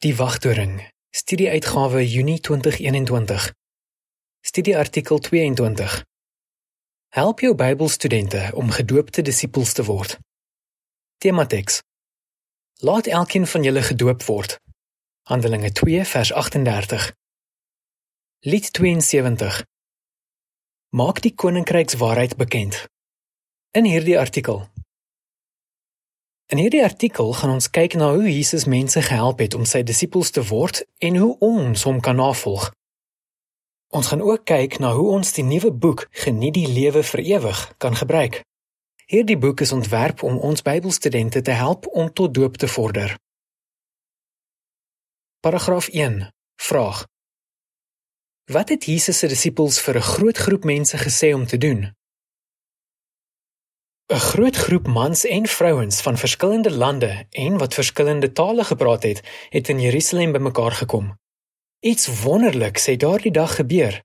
Die Wagtoring, Studieuitgawe Junie 2021. Studieartikel 22. Help jou Bybelstudente om gedoopte disippels te word. Temateks. Laat elkeen van julle gedoop word. Handelinge 2 vers 38. Lied 72. Maak die koninkrykswaarheid bekend. In hierdie artikel In hierdie artikel gaan ons kyk na hoe Jesus mense gehelp het om sy disippels te word en hoe ons hom kan navolg. Ons gaan ook kyk na hoe ons die nuwe boek Geniet die lewe vir ewig kan gebruik. Hierdie boek is ontwerp om ons Bybelstudente te help om tot doop te vorder. Paragraaf 1. Vraag: Wat het Jesus se disippels vir 'n groot groep mense gesê om te doen? 'n Groot groep mans en vrouens van verskillende lande en wat verskillende tale gepraat het, het in Jerusalem bymekaar gekom. Iets wonderliks het daardie dag gebeur.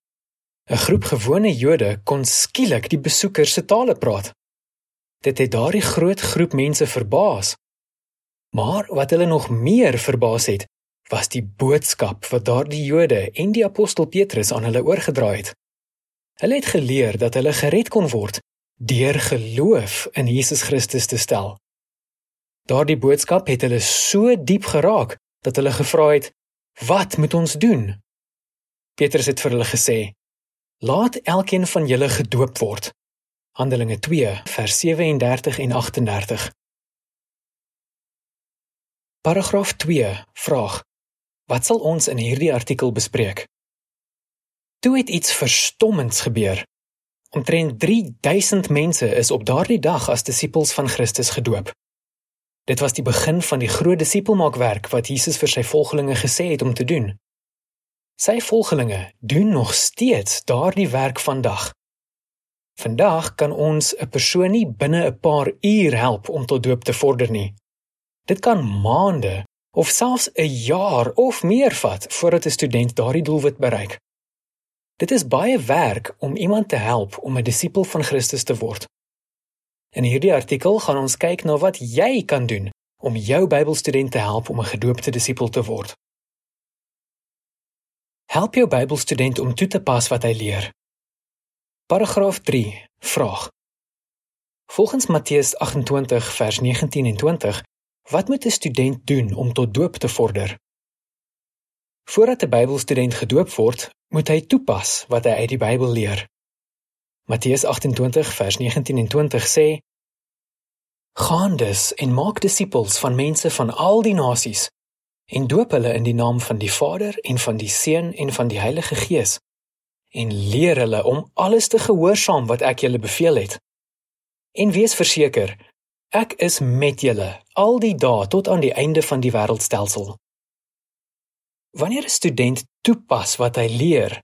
'n Groep gewone Jode kon skielik die besoekers se tale praat. Dit het daardie groot groep mense verbaas. Maar wat hulle nog meer verbaas het, was die boodskap wat daardie Jode en die apostel Petrus aan hulle oorgedra het. Hulle het geleer dat hulle gered kon word deur geloof in Jesus Christus te stel. Daardie boodskap het hulle so diep geraak dat hulle gevra het: "Wat moet ons doen?" Petrus het vir hulle gesê: "Laat elkeen van julle gedoop word." Handelinge 2 vers 37 en 38. Paragraaf 2 vraag: Wat sal ons in hierdie artikel bespreek? Toe het iets verstommends gebeur. Omtrent 3000 mense is op daardie dag as disippels van Christus gedoop. Dit was die begin van die groot disipelmaakwerk wat Jesus vir sy volgelinge gesê het om te doen. Sy volgelinge doen nog steeds daardie werk vandag. Vandag kan ons 'n persoon nie binne 'n paar uur help om tot doop te vorder nie. Dit kan maande of selfs 'n jaar of meer vat voordat 'n student daardie doelwit bereik. Dit is baie werk om iemand te help om 'n disipel van Christus te word. In hierdie artikel gaan ons kyk na wat jy kan doen om jou Bybelstudent te help om 'n gedoopte disipel te word. Help jou Bybelstudent om toe te pas wat hy leer. Paragraaf 3. Vraag. Volgens Matteus 28 vers 19 en 20, wat moet 'n student doen om tot doop te vorder? Voordat 'n Bybelstudent gedoop word, moet hy toepas wat hy uit die Bybel leer. Matteus 28 vers 19 en 20 sê: Gaan dus en maak disippels van mense van al die nasies en doop hulle in die naam van die Vader en van die Seun en van die Heilige Gees en leer hulle om alles te gehoorsaam wat ek julle beveel het. En wees verseker, ek is met julle al die dae tot aan die einde van die wêreldstelsel. Wanneer 'n student toepas wat hy leer,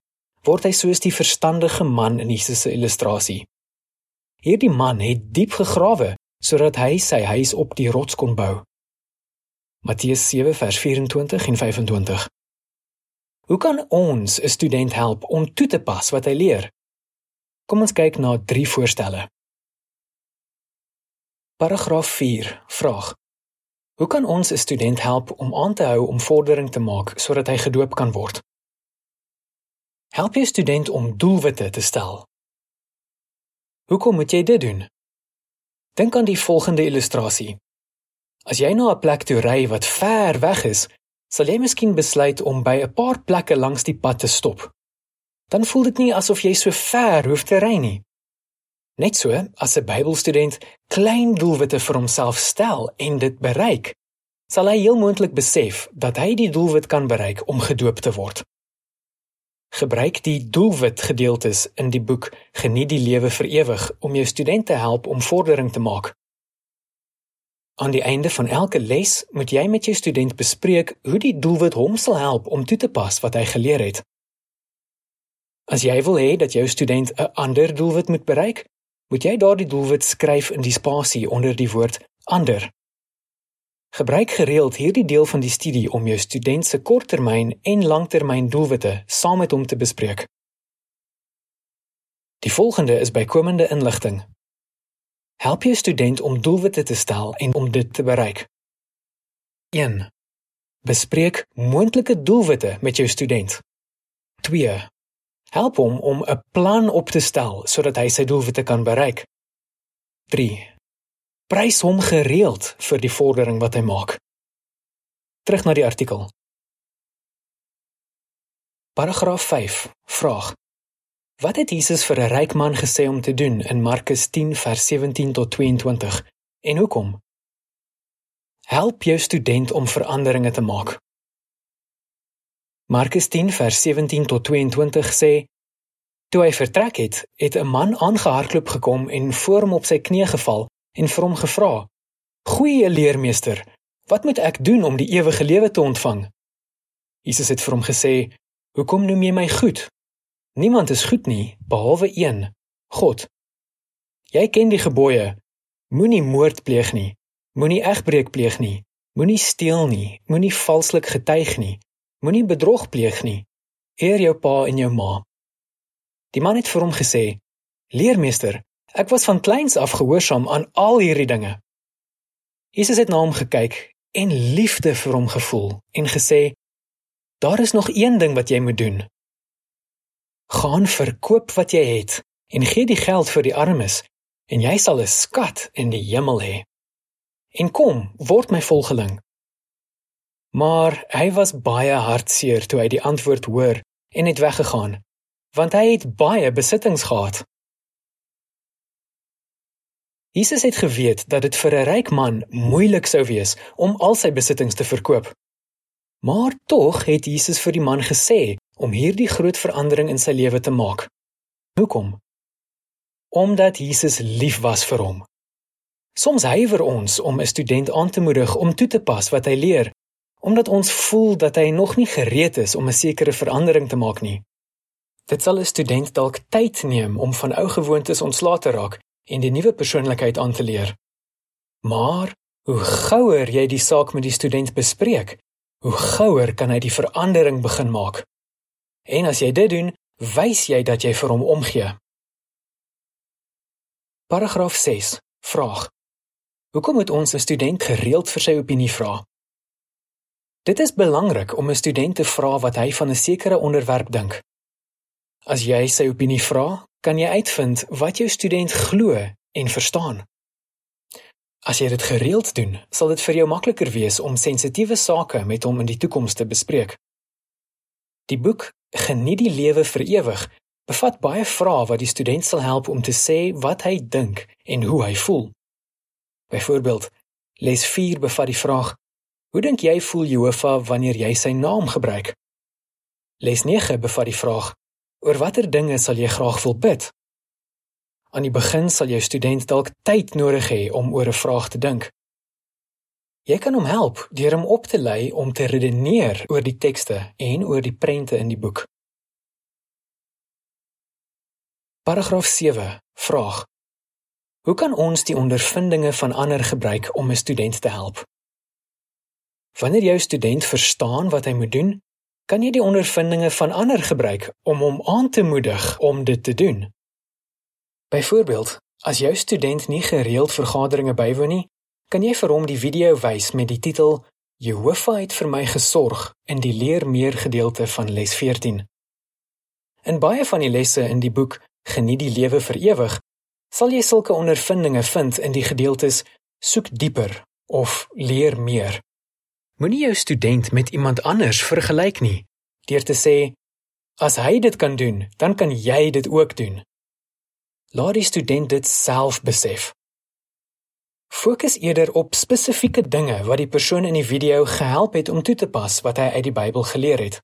word hy soos die verstandige man in Jesus se illustrasie. Hierdie man het diep gegrawe sodat hy sy huis op die rots kon bou. Matteus 7 vers 24 en 25. Hoe kan ons 'n student help om toe te pas wat hy leer? Kom ons kyk na drie voorstelle. Paragraaf 4 vraag: Hoe kan ons 'n student help om aan te hou om vordering te maak sodat hy gedoop kan word? Help jy student om doelwitte te stel. Hoekom moet jy dit doen? Dink aan die volgende illustrasie. As jy na 'n plek toe ry wat ver weg is, sal jy miskien besluit om by 'n paar plekke langs die pad te stop. Dan voel dit nie asof jy so ver hoef te ry nie. Net so, as 'n Bybelstudent klein doelwitte vir homself stel en dit bereik, sal hy heel moontlik besef dat hy die doelwit kan bereik om gedoop te word. Gebruik die doelwit gedeeltes in die boek Geniet die lewe vir ewig om jou studente help om vordering te maak. Aan die einde van elke les moet jy met jou student bespreek hoe die doelwit hom sal help om toe te pas wat hy geleer het. As jy wil hê dat jou student 'n ander doelwit moet bereik, moet jy daardie doelwit skryf in die spasie onder die woord ander. Gebruik gereeld hierdie deel van die studie om jou student se korttermyn en langtermyn doelwitte saam met hom te bespreek. Die volgende is bykomende inligting. Help jou student om doelwitte te stel en om dit te bereik. 1. Bespreek moontlike doelwitte met jou student. 2. Help hom om 'n plan op te stel sodat hy sy doelwitte kan bereik. 3. Prys hom gereeld vir die vordering wat hy maak. Terug na die artikel. Paragraaf 5. Vraag: Wat het Jesus vir 'n ryk man gesê om te doen in Markus 10 vers 17 tot 22 en hoekom? Help jou student om veranderinge te maak. Markus 10 vers 17 tot 22 sê: Toe hy vertrek het, het 'n man aangehardloop gekom en voor hom op sy knie geval en vir hom gevra: "Goeie leermeester, wat moet ek doen om die ewige lewe te ontvang?" Jesus het vir hom gesê: "Hoekom noem jy my goed? Niemand is goed nie behalwe een, God. Jy ken die gebooie: Moenie moord pleeg nie, moenie egbreek pleeg nie, moenie steel nie, moenie valslik getuig nie, moenie bedrog pleeg nie. Eer jou pa en jou ma. Die man het vir hom gesê: Leermeester, ek was van kleins af gehoorsaam aan al hierdie dinge. Jesus het na hom gekyk en liefde vir hom gevoel en gesê: Daar is nog een ding wat jy moet doen gaan verkoop wat jy het en gee die geld vir die armes en jy sal 'n skat in die hemel hê. En kom, word my volgeling. Maar hy was baie hartseer toe hy die antwoord hoor en het weggegaan, want hy het baie besittings gehad. Jesus het geweet dat dit vir 'n ryk man moeilik sou wees om al sy besittings te verkoop. Maar tog het Jesus vir die man gesê om hierdie groot verandering in sy lewe te maak. Hoekom? Omdat Jesus lief was vir hom. Soms huiwer ons om 'n student aan te moedig om toe te pas wat hy leer, omdat ons voel dat hy nog nie gereed is om 'n sekere verandering te maak nie. Dit sal 'n student dalk tyd neem om van ou gewoontes ontslae te raak en die nuwe persoonlikheid aan te leer. Maar hoe gouer jy die saak met die student bespreek, hoe gouer kan hy die verandering begin maak. En as jy dit doen, wys jy dat jy vir hom omgee. Paragraaf 6. Vraag: Hoekom moet ons 'n student gereeld vir sy opinie vra? Dit is belangrik om 'n student te vra wat hy van 'n sekere onderwerp dink. As jy sy opinie vra, kan jy uitvind wat jou student glo en verstaan. As jy dit gereeld doen, sal dit vir jou makliker wees om sensitiewe sake met hom in die toekoms te bespreek. Die boek Geniet die lewe vir ewig bevat baie vrae wat die student sal help om te sê wat hy dink en hoe hy voel. Byvoorbeeld, les 4 bevat die vraag: Hoe dink jy voel Jehovah wanneer jy sy naam gebruik? Les 9 bevat die vraag: Oor watter dinge sal jy graag wil bid? Aan die begin sal jou student dalk tyd nodig hê om oor 'n vraag te dink. Jy kan hom help deur hom op te lei om te redeneer oor die tekste en oor die prente in die boek. Paragraaf 7 vraag: Hoe kan ons die ondervindinge van ander gebruik om 'n student te help? Wanneer jou student verstaan wat hy moet doen, kan jy die ondervindinge van ander gebruik om hom aan te moedig om dit te doen. Byvoorbeeld, as jou student nie gereeld vergaderings bywoon nie, kan jy vir hom die video wys met die titel Jehovah het vir my gesorg in die leer meer gedeelte van les 14. In baie van die lesse in die boek Geniet die lewe vir ewig, sal jy sulke ondervindinge vind in die gedeeltes Soek dieper of Leer meer. Moenie jou student met iemand anders vergelyk nie deur te sê as hy dit kan doen, dan kan jy dit ook doen. Laat die student dit self besef. Fokus eerder op spesifieke dinge wat die persoon in die video gehelp het om toe te pas wat hy uit die Bybel geleer het.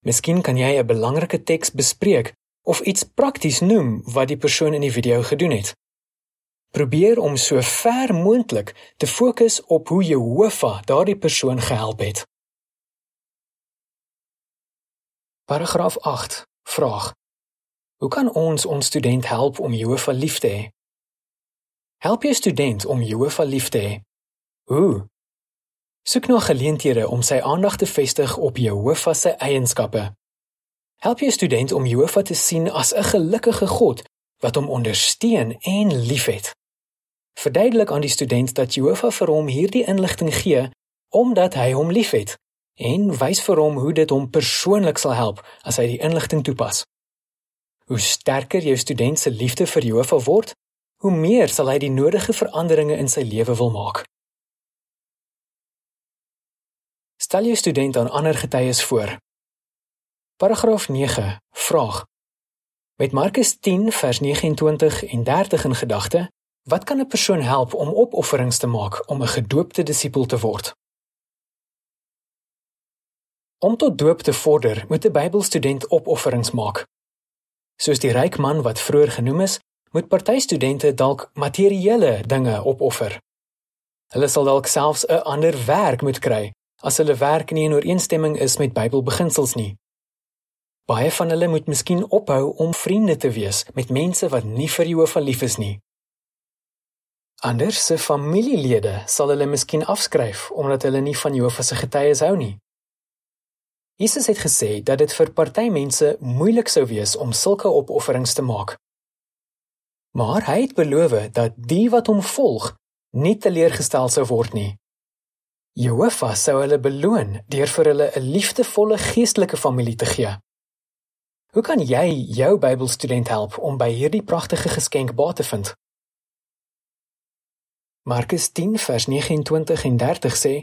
Miskien kan jy 'n belangrike teks bespreek of iets prakties noem wat die persoon in die video gedoen het. Probeer om so ver moontlik te fokus op hoe Jehovah daardie persoon gehelp het. Paragraaf 8 vraag: Hoe kan ons ons student help om Jehovah lief te hê? Help jou student om Jehovah lief te hê. Hoe? Soek na geleenthede om sy aandag te vestig op Jehovah se eienskappe. Help jou student om Jehovah te sien as 'n gelukkige God wat hom ondersteun en liefhet. Verduidelik aan die student dat Jehovah vir hom hierdie inligting gee omdat hy hom liefhet en wys vir hom hoe dit hom persoonlik sal help as hy die inligting toepas. Hoe sterker jou student se liefde vir Jehovah word, hoe meer sal hy die nodige veranderinge in sy lewe wil maak. Stel jou student aan ander getuies voor. Paragraaf 9 vraag Met Markus 10 vers 29 en 30 in gedagte, wat kan 'n persoon help om opofferings te maak om 'n gedoopte disipel te word? Om tot doop te vorder, moet 'n Bybelstudent opofferings maak. Soos die ryk man wat vroeër genoem is, moet party studente dalk materiële dinge opoffer. Hulle sal dalk selfs 'n ander werk moet kry as hulle werk nie in ooreenstemming is met Bybelbeginsels nie. Baie van hulle moet miskien ophou om vriende te wees met mense wat nie vir Jehovah lief is nie. Ander se familielede sal hulle miskien afskryf omdat hulle nie van Jehovah se getuies hou nie. Jesus het gesê dat dit vir party mense moeilik sou wees om sulke opofferings te maak. Maar hy het beloof dat die wat hom volg nie teleurgestel sou word nie. Jehovah sou hulle beloon deur vir hulle 'n liefdevolle geestelike familie te gee. Hoe kan jy jou Bybelstudent help om by hierdie pragtige geskenk baat te vind? Markus 10 vers 29 en 30 sê: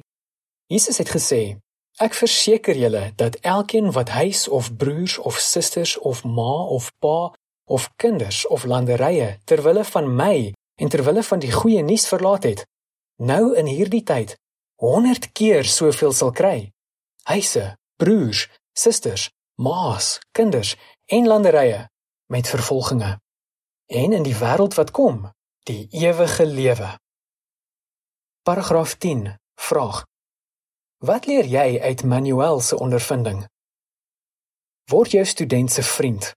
Jesus het gesê: Ek verseker julle dat elkeen wat huis of broers of susters of ma of pa of kinders of landerye ter wille van my en ter wille van die goeie nuus verlaat het, nou in hierdie tyd 100 keer soveel sal kry. Huise, broers, susters, maas, kinders en landerye met vervolginge. En in die wêreld wat kom, die ewige lewe. Paragraaf 10 vraag: Wat leer jy uit Manuel se ondervinding? Word jou student se vriend.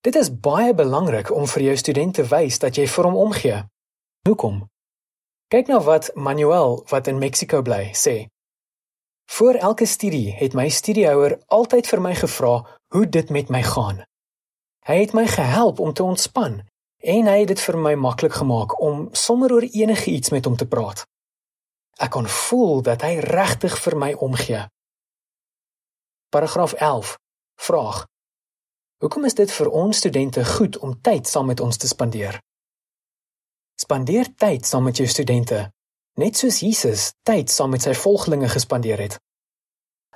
Dit is baie belangrik om vir jou student te wys dat jy vir hom omgee. Hoekom? Kyk na wat Manuel wat in Mexiko bly sê. Voor elke studie het my studiehouer altyd vir my gevra hoe dit met my gaan. Hy het my gehelp om te ontspan en hy het dit vir my maklik gemaak om sommer oor enige iets met hom te praat. Ek kon voel dat hy regtig vir my omgee. Paragraaf 11. Vraag: Hoekom is dit vir ons studente goed om tyd saam met ons te spandeer? Spandeer tyd saam met jou studente net soos Jesus tyd saam met sy volgelinge gespandeer het.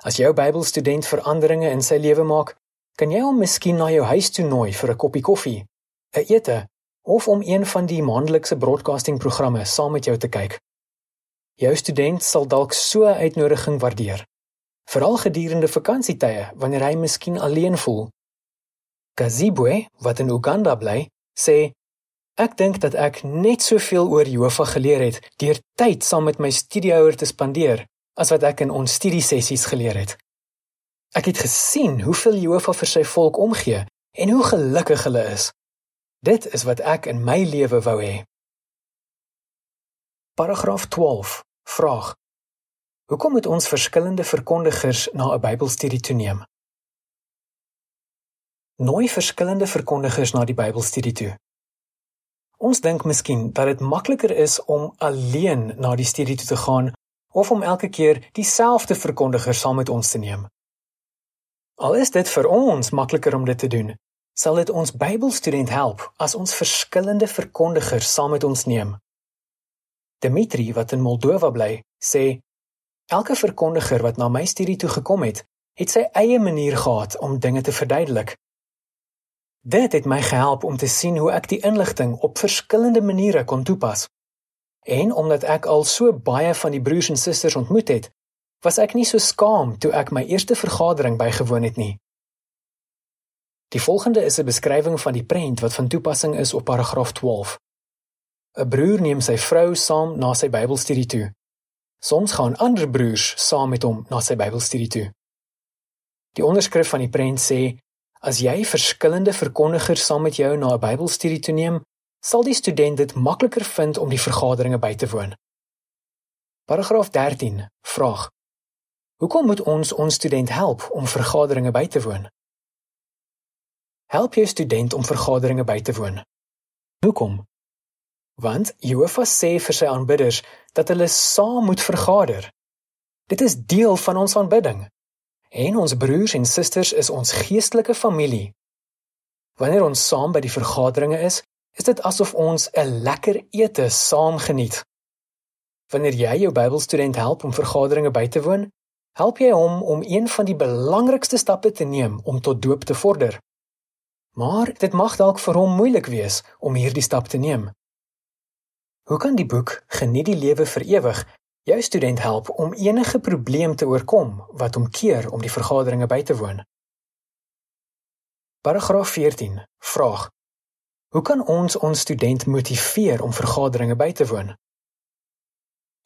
As jou Bybelstudent veranderinge in sy lewe maak, kan jy hom miskien na jou huis toe nooi vir 'n koppie koffie, 'n ete of om een van die maandelikse broadcasting programme saam met jou te kyk. Jou student sal dalk so 'n uitnodiging waardeer, veral gedurende vakansietye wanneer hy miskien alleen voel. Kazibwe, wat in Uganda bly, sê Ek dink dat ek net soveel oor Jehovah geleer het deur tyd saam met my studiehouer te spandeer as wat ek in ons studiesessies geleer het. Ek het gesien hoeveel Jehovah vir sy volk omgee en hoe gelukkig hulle is. Dit is wat ek in my lewe wou hê. Paragraaf 12 vraag: Hoekom moet ons verskillende verkondigers na 'n Bybelstudie toeneem? Nooi verskillende verkondigers na die Bybelstudie toe. Ons dink miskien dat dit makliker is om alleen na die studie toe te gaan of om elke keer dieselfde verkondiger saam met ons te neem. Al is dit vir ons makliker om dit te doen, sal dit ons Bybelstudent help as ons verskillende verkondigers saam met ons neem. Dimitri wat in Moldova bly, sê elke verkondiger wat na my studie toe gekom het, het sy eie manier gehad om dinge te verduidelik Dit het my gehelp om te sien hoe ek die inligting op verskillende maniere kon toepas. En omdat ek al so baie van die broers en susters ontmoet het, was ek nie so skaam toe ek my eerste vergadering bygewoon het nie. Die volgende is 'n beskrywing van die prent wat van toepassing is op paragraaf 12. 'n Broer neem sy vrou saam na sy Bybelstudie toe. Soms gaan ander broers saam met hom na sy Bybelstudie toe. Die onderskrif van die prent sê As jy verskillende verkondigers saam met jou na 'n Bybelstudie toe neem, sal die student dit makliker vind om die vergaderinge by te woon. Paragraaf 13 vraag: Hoekom moet ons ons student help om vergaderinge by te woon? Help jou student om vergaderinge by te woon. Hoekom? Want Jehovah sê vir sy aanbidders dat hulle saam moet vergader. Dit is deel van ons aanbidding. En ons broers en susters is ons geestelike familie. Wanneer ons saam by die vergaderinge is, is dit asof ons 'n lekker ete saam geniet. Wanneer jy jou Bybelstudent help om vergaderinge by te woon, help jy hom om een van die belangrikste stappe te neem om tot doop te vorder. Maar dit mag dalk vir hom moeilik wees om hierdie stap te neem. Hoe kan die boek Geniet die lewe vir ewig jou student help om enige probleem te oorkom wat hom keer om die vergaderinge by te woon? Paragraaf 14. Vraag: Hoe kan ons ons student motiveer om vergaderinge by te woon?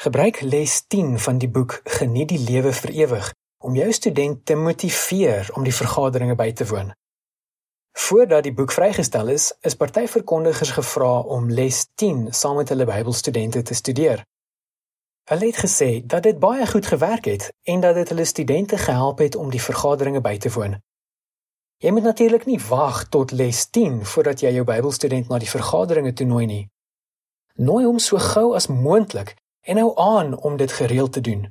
Gebruik les 10 van die boek Geniet die lewe vir ewig om jou student te motiveer om die vergaderinge by te woon. Voordat die boek vrygestel is, is party verkondigers gevra om les 10 saam met hulle Bybelstudente te studeer. Hulle het gesê dat dit baie goed gewerk het en dat dit hulle studente gehelp het om die vergaderinge by te woon. Jy moet natuurlik nie wag tot les 10 voordat jy jou Bybelstudent na die vergaderinge toenooi nie. Nooi hom so gou as moontlik en hou aan om dit gereeld te doen.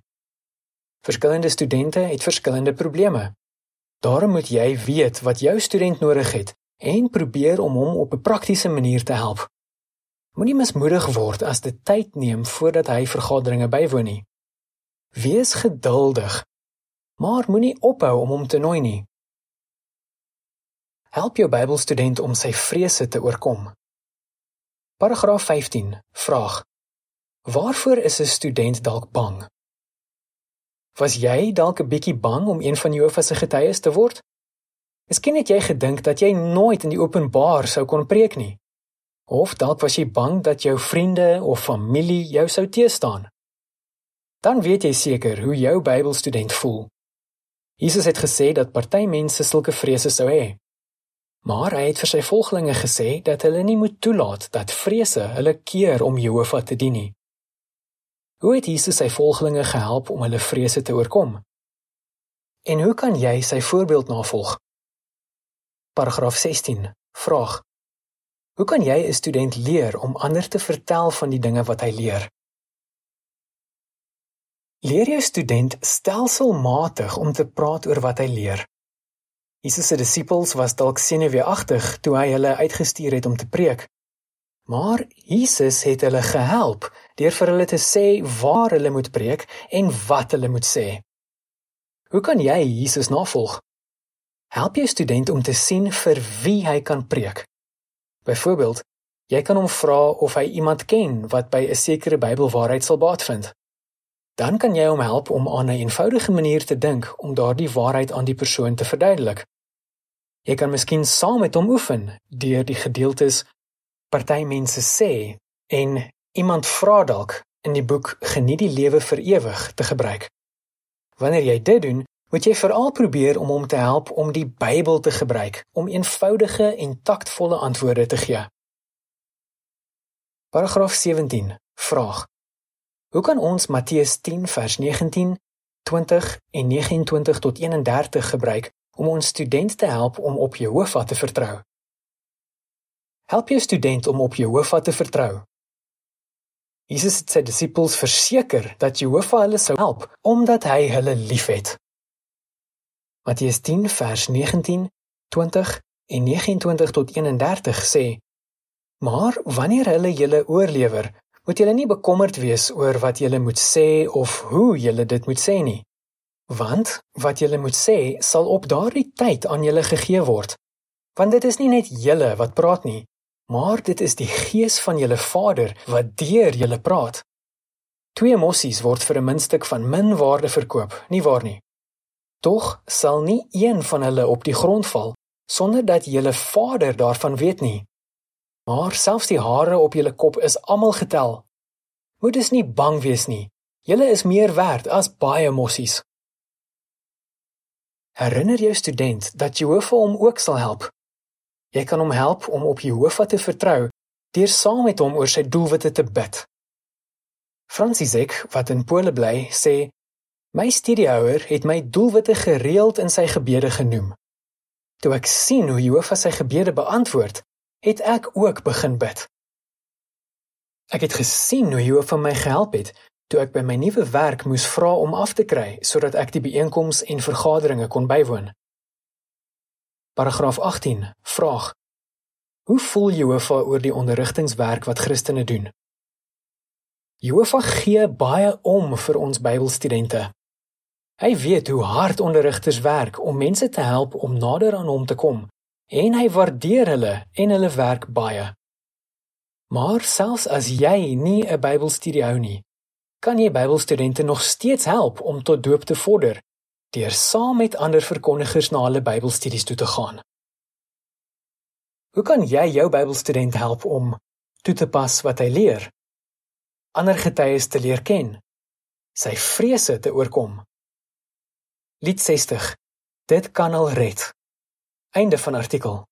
Verskillende studente het verskillende probleme. Daarom moet jy weet wat jou student nodig het en probeer om hom op 'n praktiese manier te help. Moenie mismoedig word as dit tyd neem voordat hy vergaderinge bywoon nie. Wees geduldig, maar moenie ophou om hom te nooi nie. Help jou Bybelstudent om sy vrese te oorkom. Paragraaf 15. Vraag: Waarvoor is 'n student dalk bang? Was jy dalk 'n bietjie bang om een van Jehovah se getuies te word? Miskien het jy gedink dat jy nooit in die openbaar sou kon preek nie. Of dalk was jy bang dat jou vriende of familie jou sou teëstaan. Dan weet jy seker hoe jou Bybelstudent voel. Jesus het gesê dat party mense sulke vrese sou hê. Maar hy het vir sy volgelinge gesê dat hulle nie moet toelaat dat vrese hulle keer om Jehovah te dien nie. Hoe het Jesus sy volgelinge gehelp om hulle vrese te oorkom? En hoe kan jy sy voorbeeld navolg? Paragraaf 16. Vraag: Hoe kan jy 'n student leer om ander te vertel van die dinge wat hy leer? Leer jou student stelselmatig om te praat oor wat hy leer. Jesus se disippels was dalk senuweeagtig toe hy hulle uitgestuur het om te preek. Maar Jesus het hulle gehelp deur vir hulle te sê waar hulle moet preek en wat hulle moet sê. Hoe kan jy Jesus navolg? Help jou student om te sien vir wie hy kan preek. Byvoorbeeld, jy kan hom vra of hy iemand ken wat by 'n sekere Bybelwaarheid sal baat vind. Dan kan jy hom help om aan 'n eenvoudige manier te dink om daardie waarheid aan die persoon te verduidelik. Jy kan miskien saam met hom oefen deur die gedeeltes party mense sê en iemand vra dalk in die boek Geniet die lewe vir ewig te gebruik. Wanneer jy dit doen, moet jy veral probeer om hom te help om die Bybel te gebruik om eenvoudige en taktvolle antwoorde te gee. Paragraaf 17. Vraag: Hoe kan ons Matteus 10 vers 19, 20 en 29 tot 31 gebruik om ons studente te help om op Jehovah te vertrou? Help jou student om op Jehovah te vertrou. Jesus het sy disippels verseker dat Jehovah hulle sou help omdat hy hulle liefhet. Matteus 10 vers 19, 20 en 29 tot 31 sê: Maar wanneer hulle julle oorlewer, moet julle nie bekommerd wees oor wat julle moet sê of hoe julle dit moet sê nie. Want wat julle moet sê, sal op daardie tyd aan julle gegee word. Want dit is nie net julle wat praat nie, maar dit is die gees van julle Vader wat deur julle praat. Twee mossies word vir 'n muntstuk van min waarde verkoop, nie waar nie? Tog sal nie een van hulle op die grond val sonder dat julle Vader daarvan weet nie. Maar selfs die hare op julle kop is almal getel. Moet dus nie bang wees nie. Julle is meer werd as baie mossies. Herinner jou student dat Jehovah hom ook sal help Jy kan hom help om op Jehovah te vertrou deur saam met hom oor sy doelwitte te bid. Fransisek, wat in Pole bly, sê: "My studiehouer het my doelwitte gereeld in sy gebede genoem. Toe ek sien hoe Jehovah sy gebede beantwoord, het ek ook begin bid. Ek het gesien hoe Jehovah my gehelp het toe ek by my nuwe werk moes vra om af te kry sodat ek die byeenkomste en vergaderings kon bywoon. Paragraaf 18 vraag: Hoe voel Jehovah oor die onderrigtingswerk wat Christene doen? Jehovah gee baie om vir ons Bybelstudente. Hy weet hoe hard onderrigters werk om mense te help om nader aan hom te kom en hy waardeer hulle en hulle werk baie. Maar selfs as jy nie 'n Bybelstudie hou nie, kan jy Bybelstudente nog steeds help om tot doop te vorder deur saam met ander verkondigers na hulle Bybelstudies toe te gaan. Hoe kan jy jou Bybelstudent help om toe te pas wat hy leer? Ander getuies te leer ken, sy vrese te oorkom. Lied 60. Dit kan al red. Einde van artikel.